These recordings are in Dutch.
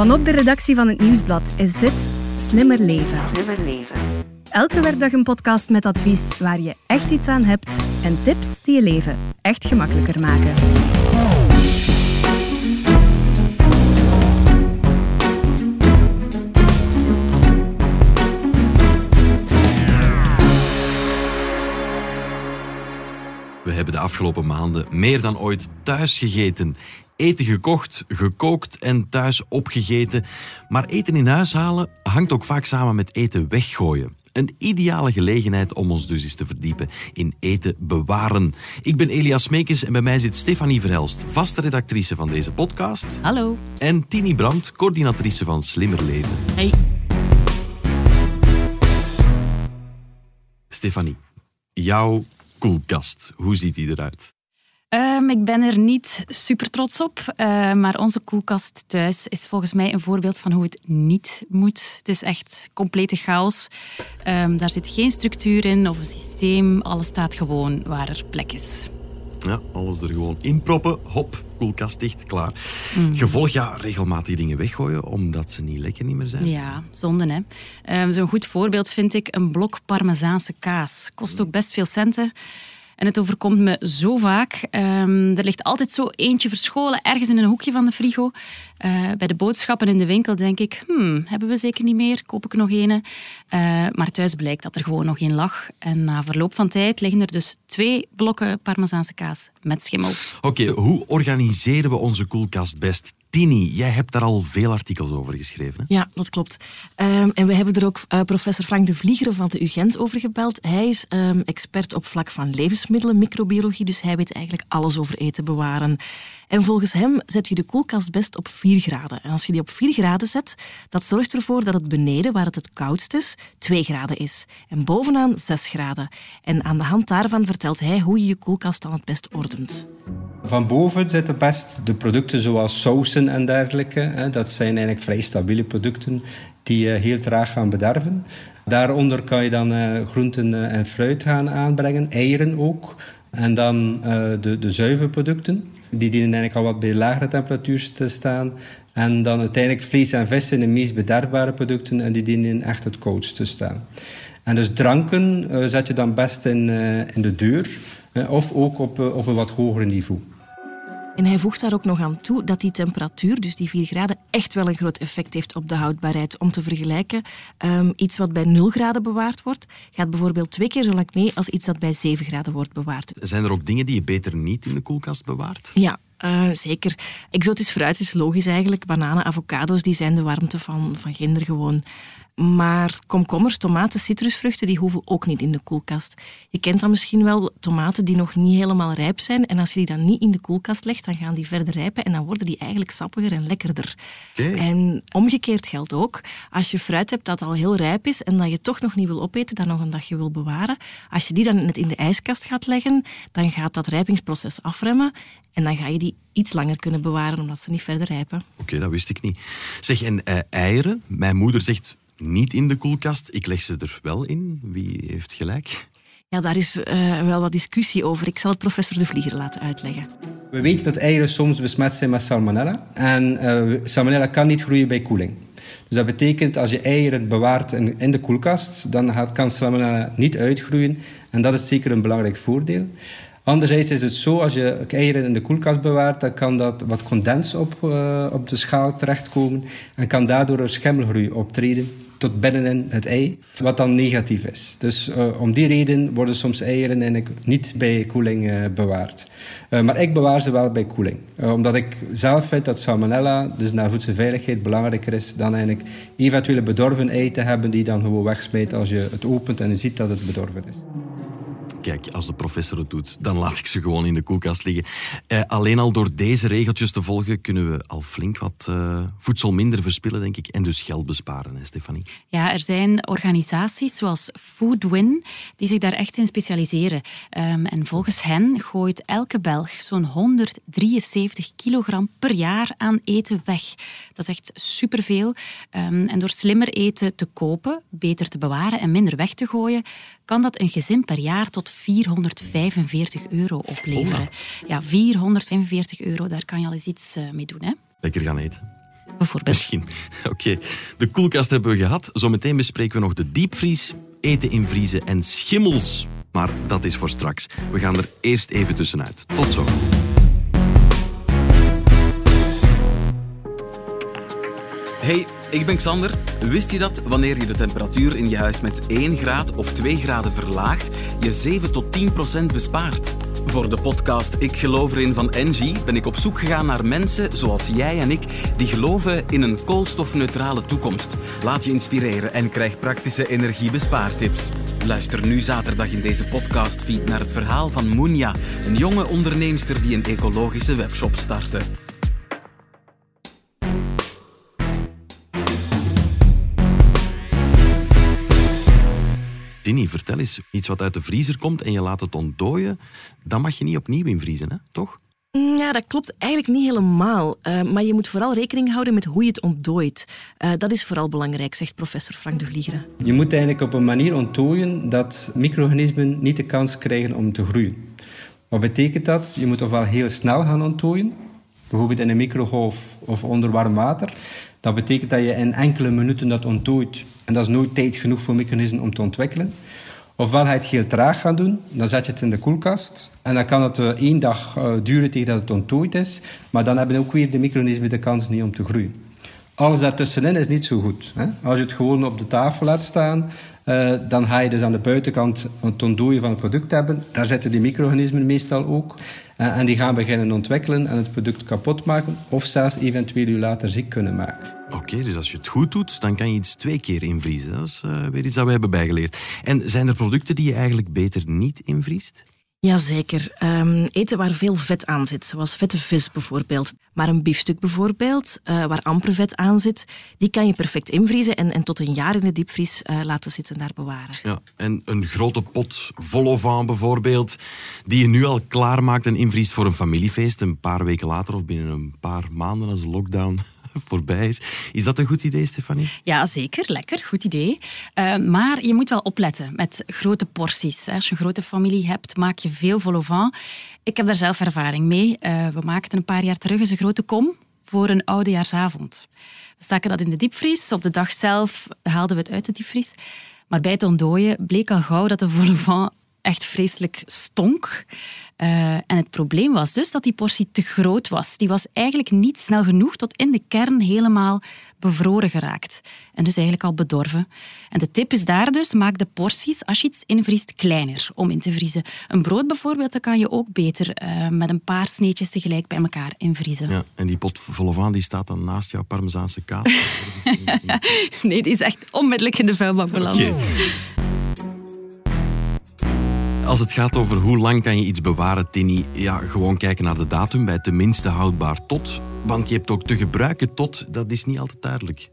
Vanop de redactie van het Nieuwsblad is dit Slimmer Leven. Slimmer leven. Elke werkdag een podcast met advies waar je echt iets aan hebt en tips die je leven echt gemakkelijker maken. We hebben de afgelopen maanden meer dan ooit thuis gegeten. Eten gekocht, gekookt en thuis opgegeten. Maar eten in huis halen hangt ook vaak samen met eten weggooien. Een ideale gelegenheid om ons dus eens te verdiepen in eten bewaren. Ik ben Elias Meekens en bij mij zit Stefanie Verhelst, vaste redactrice van deze podcast. Hallo. En Tini Brandt, coördinatrice van Slimmer Leven. Hey. Stefanie, jouw koelkast, hoe ziet die eruit? Ehm, ik ben er niet super trots op, eh, maar onze koelkast thuis is volgens mij een voorbeeld van hoe het niet moet. Het is echt complete chaos. Ehm, daar zit geen structuur in of een systeem. Alles staat gewoon waar er plek is. Ja, alles er gewoon inproppen, hop, koelkast dicht, klaar. Gevolg, ja, regelmatig dingen weggooien omdat ze niet lekker niet meer zijn. Ja, zonde hè. Ehm, Zo'n goed voorbeeld vind ik een blok Parmezaanse kaas. Kost ook best veel centen. En het overkomt me zo vaak. Ehm, er ligt altijd zo eentje verscholen ergens in een hoekje van de frigo. Eh, bij de boodschappen in de winkel denk ik, hmm, hebben we zeker niet meer? Koop ik nog een? maar thuis blijkt dat er gewoon nog één lag. En na verloop van tijd liggen er dus twee blokken Parmezaanse kaas met schimmel. Oké, hoe organiseren we onze koelkast best? Tini, jij hebt daar al veel artikels over geschreven. Ja, dat klopt. Ehm, en we hebben er ook eh, professor Frank de Vlieger van de UGent over gebeld. Hij is ehm, expert op vlak van levensmiddelen, microbiologie, dus hij weet eigenlijk alles over eten bewaren. En volgens hem zet je de koelkast best op 4 graden. En als je die op 4 graden zet, dat zorgt ervoor dat het beneden, waar het het koudst is, 2 graden is. En bovenaan 6 graden. En aan de hand daarvan vertelt hij hoe je je koelkast dan het best ordent. Van boven zitten best de producten zoals sausen en dergelijke. Dat zijn eigenlijk vrij stabiele producten die eh, heel traag gaan bederven. Daaronder kan je dan eh, groenten eh, en fruit gaan aanbrengen, eieren ook. En dan de, de zuivelproducten. Die dienen eigenlijk al wat bij lagere temperatuur te staan. En dan uiteindelijk vlees en vis zijn de meest bederfbare producten en die dienen echt het koudst te staan. En dus dranken zet je dan best in, in de deur of ook op, eh, op een wat hoger niveau. En hij voegt daar ook nog aan toe dat die temperatuur, dus die 4 graden, echt wel een groot effect heeft op de houdbaarheid. Om te vergelijken, ehm, iets wat bij 0 graden bewaard wordt, gaat bijvoorbeeld twee keer zo lang mee als iets dat bij 7 graden wordt bewaard. Zijn er ook dingen die je beter niet in de koelkast bewaart? Ja, eh, zeker. Exotisch fruit is logisch eigenlijk. Bananen, avocado's, die zijn de warmte van, van ginder gewoon. Maar komkommers, tomaten, citrusvruchten, die hoeven ook niet in de koelkast. Je kent dan misschien wel tomaten die nog niet helemaal rijp zijn. En als je die dan niet in de koelkast legt, dan gaan die verder rijpen en dan worden die eigenlijk sappiger en lekkerder. En omgekeerd geldt ook. Als je fruit hebt dat al heel rijp is en dat je toch nog niet wil opeten, dat nog een dagje wil bewaren, als je die dan net in de ijskast gaat leggen, dan gaat dat rijpingsproces afremmen en dan ga je die iets langer kunnen bewaren omdat ze niet verder rijpen. Oké, dat wist ik niet. Zeg, en eh, eieren? Mijn moeder zegt niet in de koelkast. Ik leg ze er wel in. Wie heeft gelijk? Ja, daar is eh, wel wat discussie over. Ik zal het professor De Vlieger laten uitleggen. We weten dat eieren soms besmet zijn met salmonella. En eh, salmonella kan niet groeien bij koeling. Dus dat betekent als je eieren bewaart in, in de koelkast, dan gaat, kan salmonella niet uitgroeien. En dat is zeker een belangrijk voordeel. Anderzijds is het zo, als je eieren in de koelkast bewaart, dan kan dat wat condens op, eh, op de schaal terechtkomen en kan daardoor er schimmelgroei optreden tot binnenin het ei, wat dan negatief is. Dus eh, om die reden worden soms eieren niet bij koeling eh, bewaard. Maar ik bewaar ze wel bij koeling. Omdat ik zelf vind dat salmonella, dus naar voedselveiligheid, belangrijker is dan eigenlijk eventuele bedorven ei te hebben die dan gewoon wegsmijt als je het opent en je ziet dat het bedorven is. Kijk, als de professor het doet, dan laat ik ze gewoon in de koelkast liggen. Eh, alleen al door deze regeltjes te volgen kunnen we al flink wat eh, voedsel minder verspillen, denk ik. En dus geld besparen, hè, Stefanie. Ja, er zijn organisaties zoals Foodwin die zich daar echt in specialiseren. Ehm, en volgens hen gooit elke Belg zo'n 173 kilogram per jaar aan eten weg. Dat is echt superveel. Ehm, en door slimmer eten te kopen, beter te bewaren en minder weg te gooien, kan dat een gezin per jaar tot 445 euro opleveren. Ja, 445 euro, daar kan je al eens iets eh, mee doen. Hè? Lekker gaan eten. Bijvoorbeeld. Misschien. Oké, de koelkast hebben we gehad. Zometeen bespreken we nog de diepvries, eten invriezen en schimmels. Maar dat is voor straks. We gaan er eerst even tussenuit. Tot zo. Hey, ik ben Xander. Wist je dat wanneer je de temperatuur in je huis met 1 graad of 2 graden verlaagt, je 7 tot 10 procent bespaart? Voor de podcast Ik geloof erin van Engie ben ik op zoek gegaan naar mensen zoals jij en ik die geloven in een koolstofneutrale toekomst. Laat je inspireren en krijg praktische energiebespaartips. Luister nu zaterdag in deze podcastfeed naar het verhaal van Moenia, een jonge onderneemster die een ecologische webshop startte. Tini, vertel eens. Iets wat uit de vriezer komt en je laat het ontdooien, dan mag je niet opnieuw invriezen, hè? toch? Mm, Ja, dat klopt eigenlijk niet helemaal. Eh, maar je moet vooral rekening houden met hoe je het ontdooit. Eh, dat is vooral belangrijk, zegt professor Frank de Vliegeren. Je moet eigenlijk op een manier onttooien dat micro-organismen niet de kans krijgen om te groeien. Wat betekent dat? Je moet ofwel heel snel gaan onttooien, bijvoorbeeld in een microgolf of onder warm water. Dat betekent dat je in enkele minuten dat onttooit. En dat is nooit tijd genoeg voor micro-organismen om te ontwikkelen. Ofwel ga je het heel traag gaan doen, dan zet je het in de koelkast. En dan kan het eh, één dag eh, duren tegen dat het onttooid is. Maar dan hebben ook weer de micro-organismen de kans niet om te groeien. Alles daartussenin is niet zo goed. Hè? Als je het gewoon op de tafel laat staan, eh, dan ga je dus aan de buitenkant het ontdooien van het product hebben. Daar zitten die micro-organismen meestal ook. Eh, en die gaan beginnen ontwikkelen en het product kapot maken. Of zelfs eventueel je later ziek kunnen maken. Oké, dus als je het goed doet, dan kan je iets twee keer invriezen. Dat is eh, weer iets dat we hebben bijgeleerd. En zijn er producten die je eigenlijk beter niet invriest? Jazeker. Ehm eten waar veel vet aan zit, zoals vette vis bijvoorbeeld. Maar een biefstuk bijvoorbeeld, eh, waar amper vet aan zit, die kan je perfect invriezen en, en tot een jaar in de diepvries eh, laten zitten daar bewaren. Ja, en een grote pot vol bijvoorbeeld, die je nu al klaarmaakt en invriest voor een familiefeest, een paar weken later of binnen een paar maanden als lockdown voorbij is. Is dat een goed idee, Stefanie? Ja, zeker. Lekker. Goed idee. Eh, maar je moet wel opletten met grote porties. Als je een grote familie hebt, maak je veel vol au vent. Ik heb daar zelf ervaring mee. Eh, we maakten een paar jaar terug eens een grote kom voor een oudejaarsavond. We staken dat in de diepvries. Op de dag zelf haalden we het uit de diepvries. Maar bij het ontdooien bleek al gauw dat de vol au vent echt vreselijk stonk. Uh, en het probleem was dus dat die portie te groot was. Die was eigenlijk niet snel genoeg tot in de kern helemaal bevroren geraakt. En dus eigenlijk al bedorven. En de tip is daar dus, maak de porties, als je iets invriest, kleiner om in te vriezen. Een brood bijvoorbeeld, dat kan je ook beter uh, met een paar sneetjes tegelijk bij elkaar invriezen. Ja, en die pot vol au vent die staat dan naast jouw parmezaanse kaas? nee, die is echt onmiddellijk in de vuilbak beland. Okay. Als het gaat over hoe lang kan je iets bewaren, Tini, ja, gewoon kijken naar de datum bij tenminste houdbaar tot. Want je hebt ook te gebruiken tot, dat is niet altijd duidelijk.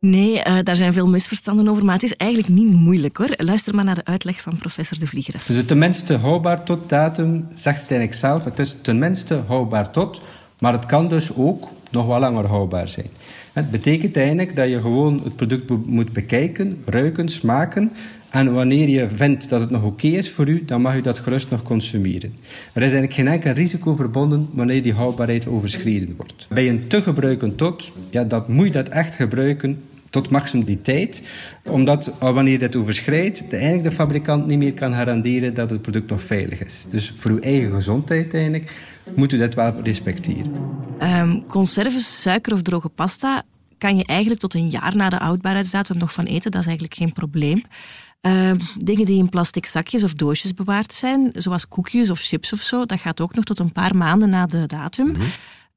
Nee, uh, daar zijn veel misverstanden over, maar het is eigenlijk niet moeilijk hoor. Luister maar naar de uitleg van professor De Vlieger. Dus het tenminste houdbaar tot datum zegt het eigenlijk zelf. Het is tenminste houdbaar tot, maar het kan dus ook nog wel langer houdbaar zijn. Het betekent eigenlijk dat je gewoon het product moet bekijken, ruiken, smaken. En wanneer je vindt dat het nog oké is voor u, dan mag u dat gerust nog consumeren. Er is eigenlijk geen enkel risico verbonden wanneer die houdbaarheid overschreden wordt. Bij een te gebruiken tot, ja, dat moet je dat echt gebruiken tot maximum tijd. Omdat wanneer dat overschrijdt, de, eigenlijk de fabrikant niet meer kan garanderen dat het product nog veilig is. Dus voor uw eigen gezondheid eigenlijk moet u dat wel respecteren. Um, conserves, suiker of droge pasta kan je eigenlijk tot een jaar na de houdbaarheidsdatum nog van eten. Dat is eigenlijk geen probleem. Uh, dingen die in plastic zakjes of doosjes bewaard zijn, zoals koekjes of chips of zo, dat gaat ook nog tot een paar maanden na de datum. Mm -hmm.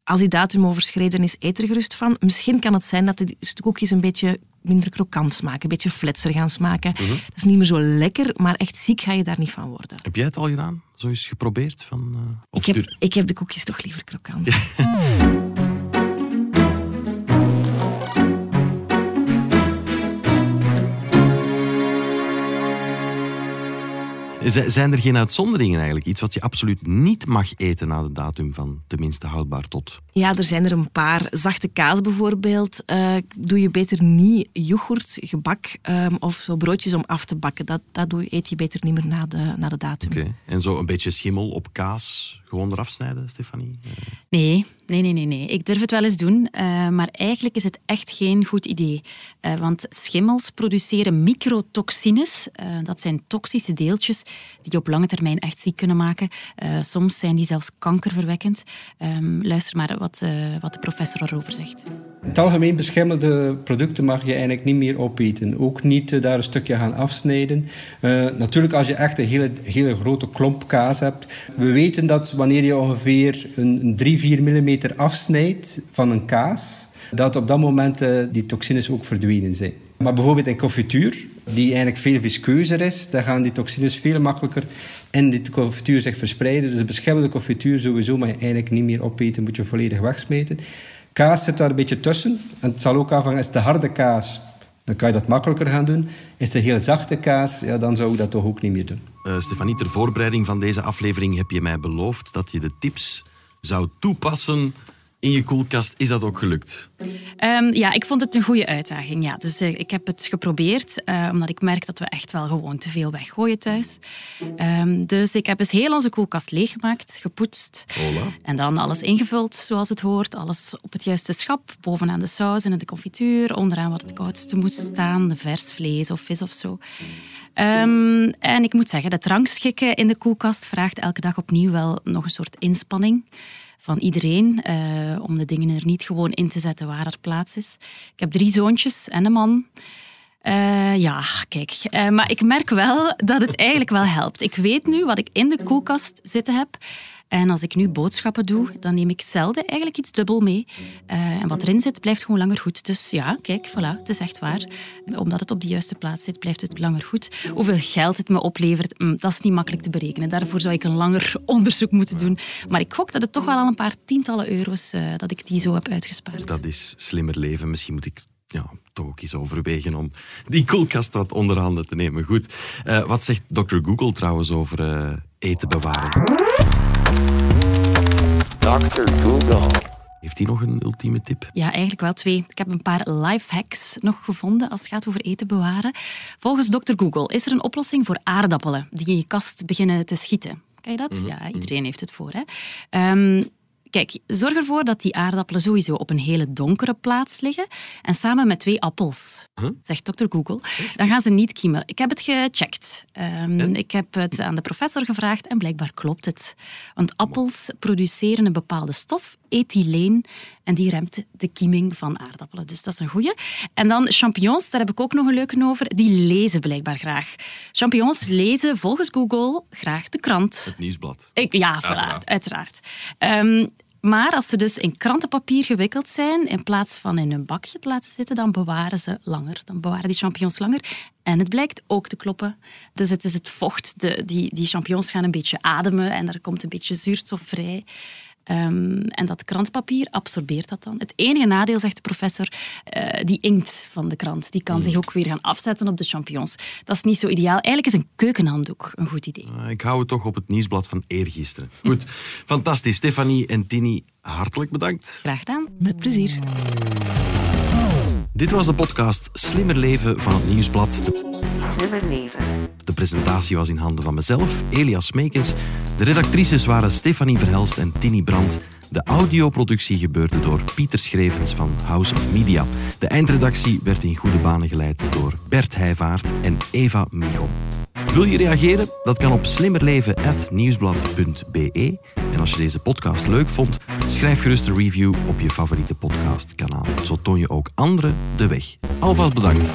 Als die datum overschreden is, eet er gerust van. Misschien kan het zijn dat de koekjes een beetje minder krokant smaken, een beetje fletser gaan smaken. Mm -hmm. Dat is niet meer zo lekker, maar echt ziek ga je daar niet van worden. Heb jij het al gedaan? Zo eens geprobeerd? Van, uh, ik, heb, ik heb de koekjes toch liever krokant. Zijn er geen uitzonderingen eigenlijk? Iets wat je absoluut niet mag eten na de datum van tenminste houdbaar tot? Ja, er zijn er een paar. Zachte kaas bijvoorbeeld. Uh, doe je beter niet yoghurt, gebak um, of zo broodjes om af te bakken. Dat, dat doe, eet je beter niet meer na de, na de datum. Oké. Okay. En zo een beetje schimmel op kaas, Gewoon eraf snijden, Stefanie? Nee, nee, nee, nee, nee. Ik durf het wel eens doen, uh, maar eigenlijk is het echt geen goed idee. Uh, want schimmels produceren microtoxines. Uh, dat zijn toxische deeltjes die op lange termijn echt ziek kunnen maken. soms zijn die zelfs kankerverwekkend. Um, luister maar wat, wat de professor erover zegt. Het algemeen beschimmelde producten mag je eigenlijk niet meer opeten. Ook niet daar een stukje gaan afsnijden. natuurlijk, als je echt een hele, hele grote klomp kaas hebt. We weten dat wanneer je ongeveer een 3, 4 mm afsnijdt van een kaas, dat op dat moment uh, die toxines ook verdwenen zijn. Maar bijvoorbeeld in confituur, die eigenlijk veel viskeuzer is, daar gaan die toxines veel makkelijker in die confituur zich verspreiden. Dus de beschermde confituur sowieso je eigenlijk niet meer opeten, moet je volledig wegsmeten. Kaas zit daar een beetje tussen. En het zal ook afhangen, is de harde kaas, dan kan je dat makkelijker gaan doen. Is het een heel zachte kaas, ja, dan zou ik dat toch ook niet meer doen. Uh, Stefanie, ter voorbereiding van deze aflevering heb je mij beloofd dat je de tips zou toepassen in je koelkast. Is dat ook gelukt? Um, ja, ik vond het een goede uitdaging. Ja. Dus uh, ik heb het geprobeerd, uh, omdat ik merk dat we echt wel gewoon te veel weggooien thuis. Um, dus ik heb eens heel onze koelkast leeggemaakt, gepoetst. Hola. En dan alles ingevuld zoals het hoort. Alles op het juiste schap. Bovenaan de saus en de confituur. Onderaan wat het koudste moet staan. Vers vlees of vis of zo. Um, en ik moet zeggen, het rangschikken in de koelkast vraagt elke dag opnieuw wel nog een soort inspanning van iedereen uh, om de dingen er niet gewoon in te zetten waar er plaats is. Ik heb drie zoontjes en een man. Uh, ja, kijk. Uh, maar ik merk wel dat het eigenlijk wel helpt. Ik weet nu wat ik in de koelkast zitten heb. En als ik nu boodschappen doe, dan neem ik zelden eigenlijk iets dubbel mee. Uh, en wat erin zit, blijft gewoon langer goed. Dus ja, kijk, voilà, het is echt waar. Omdat het op de juiste plaats zit, blijft het langer goed. Hoeveel geld het me oplevert, mm, dat is niet makkelijk te berekenen. Daarvoor zou ik een langer onderzoek moeten doen. Maar ik gok dat het toch wel al een paar tientallen euro's uh, dat ik die zo heb uitgespaard. Dat is slimmer leven. Misschien moet ik ja, toch ook eens overwegen om die koelkast wat onder handen te nemen. Goed. Uh, wat zegt Dr. Google trouwens over uh, eten bewaren? Dr. Google. Heeft hij nog een ultieme tip? Ja, eigenlijk wel twee. Ik heb een paar life hacks nog gevonden als het gaat over eten bewaren. Volgens Dr. Google is er een oplossing voor aardappelen die in je kast beginnen te schieten. Ken je dat? Mhm. Ja, iedereen heeft het voor. Hè? Um, Kijk, zorg ervoor dat die aardappelen sowieso op een hele donkere plaats liggen en samen met twee appels, zegt dokter Google. Dan gaan ze niet kiemen. Ik heb het gecheckt. Um, ik heb het aan de professor gevraagd en blijkbaar klopt het. Want appels produceren een bepaalde stof, ethyleen, en die remt de kieming van aardappelen. Dus dat is een goeie. En dan champignons, daar heb ik ook nog een leuke over. Die lezen blijkbaar graag. Champignons lezen volgens Google graag de krant. Het nieuwsblad. Ik, ja, uiteraard. uiteraard. Um, maar als ze dus in krantenpapier gewikkeld zijn, in plaats van in een bakje te laten zitten, dan bewaren ze langer. Dan bewaren die champignons langer. En het blijkt ook te kloppen. Dus het is het vocht. De, die, die champignons gaan een beetje ademen en er komt een beetje zuurstof vrij. Um, en dat krantpapier absorbeert dat dan. Het enige nadeel, zegt de professor, uh, die inkt van de krant, die kan mm. zich ook weer gaan afzetten op de champignons. Dat is niet zo ideaal. Eigenlijk is een keukenhanddoek een goed idee. Uh, ik hou het toch op het nieuwsblad van eergisteren. Goed, fantastisch. Stefanie en Tini, hartelijk bedankt. Graag gedaan. Met plezier. Dit was de podcast Slimmer Leven van het Nieuwsblad. Slimmer Leven. De presentatie was in handen van mezelf, Elias Meekens. De redactrices waren Stefanie Verhelst en Tini Brandt. De audioproductie gebeurde door Pieter Schrevens van House of Media. De eindredactie werd in goede banen geleid door Bert Heijvaart en Eva Michom. Wil je reageren? Dat kan op slimmerleven.nieuwsblad.be. En als je deze podcast leuk vond, schrijf gerust een review op je favoriete podcastkanaal. Zo toon je ook anderen de weg. Alvast bedankt.